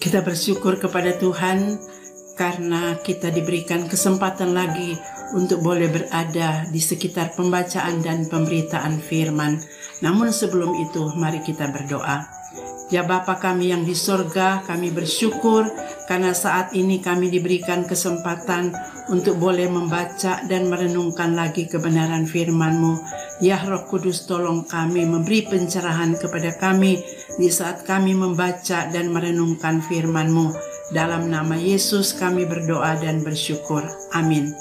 Kita bersyukur kepada Tuhan karena kita diberikan kesempatan lagi untuk boleh berada di sekitar pembacaan dan pemberitaan firman. Namun sebelum itu, mari kita berdoa. Ya Bapa kami yang di sorga, kami bersyukur karena saat ini kami diberikan kesempatan untuk boleh membaca dan merenungkan lagi kebenaran firman-Mu. Ya Roh Kudus tolong kami memberi pencerahan kepada kami di saat kami membaca dan merenungkan firman-Mu. Dalam nama Yesus kami berdoa dan bersyukur. Amin.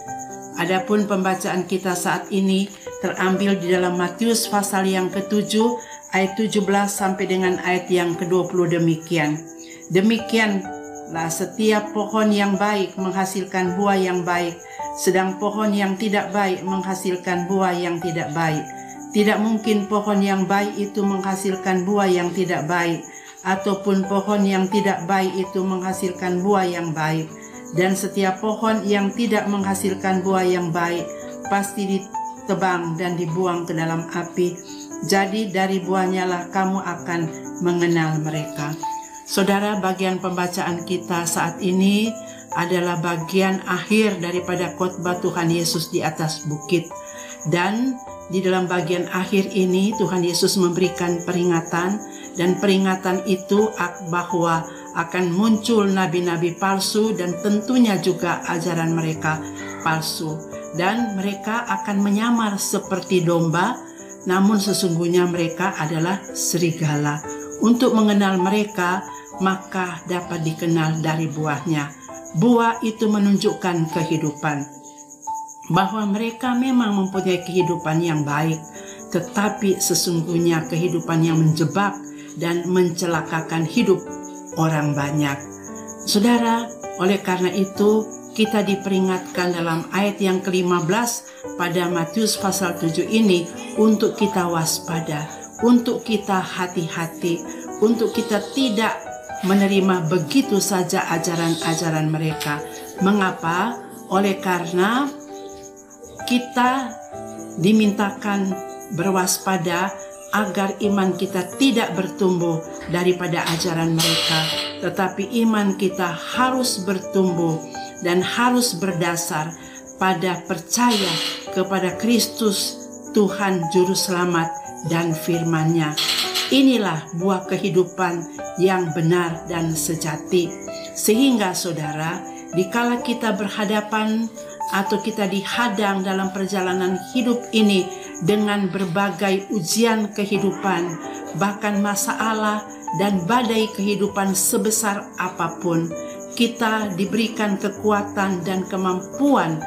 Adapun pembacaan kita saat ini terambil di dalam Matius pasal yang ketujuh ayat 17 sampai dengan ayat yang ke-20 demikian. Demikianlah setiap pohon yang baik menghasilkan buah yang baik, sedang pohon yang tidak baik menghasilkan buah yang tidak baik. Tidak mungkin pohon yang baik itu menghasilkan buah yang tidak baik, ataupun pohon yang tidak baik itu menghasilkan buah yang baik. Dan setiap pohon yang tidak menghasilkan buah yang baik pasti ditebang dan dibuang ke dalam api. Jadi dari buahnya lah kamu akan mengenal mereka. Saudara, bagian pembacaan kita saat ini adalah bagian akhir daripada khotbah Tuhan Yesus di atas bukit. Dan di dalam bagian akhir ini Tuhan Yesus memberikan peringatan dan peringatan itu bahwa akan muncul nabi-nabi palsu dan tentunya juga ajaran mereka palsu dan mereka akan menyamar seperti domba namun sesungguhnya mereka adalah serigala. Untuk mengenal mereka, maka dapat dikenal dari buahnya. Buah itu menunjukkan kehidupan, bahwa mereka memang mempunyai kehidupan yang baik, tetapi sesungguhnya kehidupan yang menjebak dan mencelakakan hidup orang banyak. Saudara, oleh karena itu kita diperingatkan dalam ayat yang ke-15 pada Matius pasal 7 ini untuk kita waspada, untuk kita hati-hati, untuk kita tidak menerima begitu saja ajaran-ajaran mereka. Mengapa? Oleh karena kita dimintakan berwaspada agar iman kita tidak bertumbuh daripada ajaran mereka, tetapi iman kita harus bertumbuh dan harus berdasar pada percaya kepada Kristus Tuhan Juru Selamat dan firman-Nya. Inilah buah kehidupan yang benar dan sejati. Sehingga saudara, dikala kita berhadapan atau kita dihadang dalam perjalanan hidup ini dengan berbagai ujian kehidupan, bahkan masalah dan badai kehidupan sebesar apa pun, kita diberikan kekuatan dan kemampuan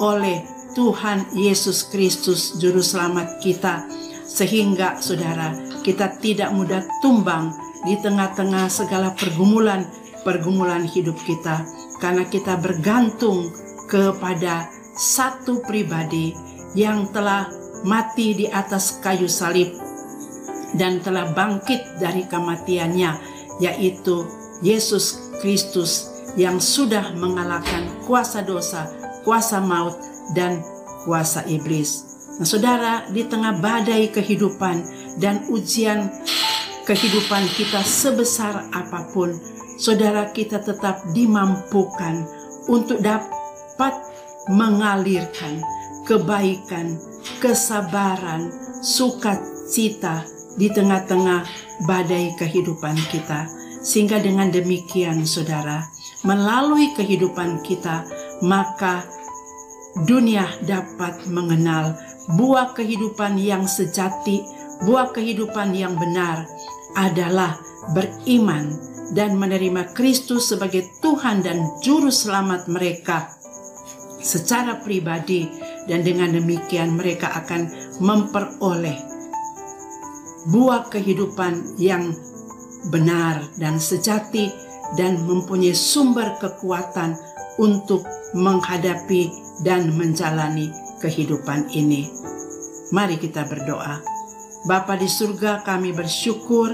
oleh Tuhan Yesus Kristus Juru Selamat kita sehingga saudara kita tidak mudah tumbang di tengah-tengah segala pergumulan-pergumulan hidup kita karena kita bergantung kepada satu pribadi yang telah mati di atas kayu salib dan telah bangkit dari kematiannya yaitu Yesus Kristus yang sudah mengalahkan kuasa dosa, kuasa maut dan kuasa iblis. Nah, saudara, di tengah badai kehidupan dan ujian kehidupan kita sebesar apa pun, saudara kita tetap dimampukan untuk dapat mengalirkan kebaikan, kesabaran, sukacita di tengah-tengah badai kehidupan kita. Sehingga dengan demikian, saudara, melalui kehidupan kita, maka dunia dapat mengenal buah kehidupan yang sejati, buah kehidupan yang benar adalah beriman dan menerima Kristus sebagai Tuhan dan Juru Selamat mereka secara pribadi, dan dengan demikian mereka akan memperoleh buah kehidupan yang benar dan sejati, dan mempunyai sumber kekuatan untuk menghadapi dan menjalani kehidupan ini. Mari kita berdoa. Bapa di surga kami bersyukur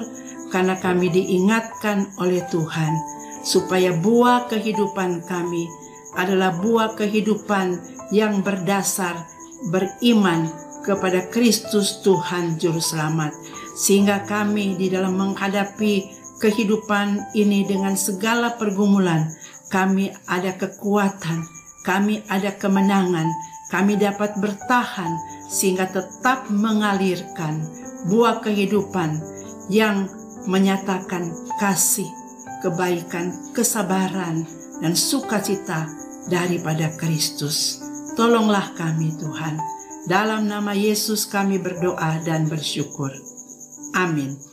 karena kami diingatkan oleh Tuhan supaya buah kehidupan kami adalah buah kehidupan yang berdasar beriman kepada Kristus Tuhan Juru Selamat. Sehingga kami di dalam menghadapi kehidupan ini dengan segala pergumulan, kami ada kekuatan, kami ada kemenangan, kami dapat bertahan sehingga tetap mengalirkan buah kehidupan yang menyatakan kasih, kebaikan, kesabaran, dan sukacita daripada Kristus. Tolonglah kami Tuhan. Dalam nama Yesus kami berdoa dan bersyukur. Amin.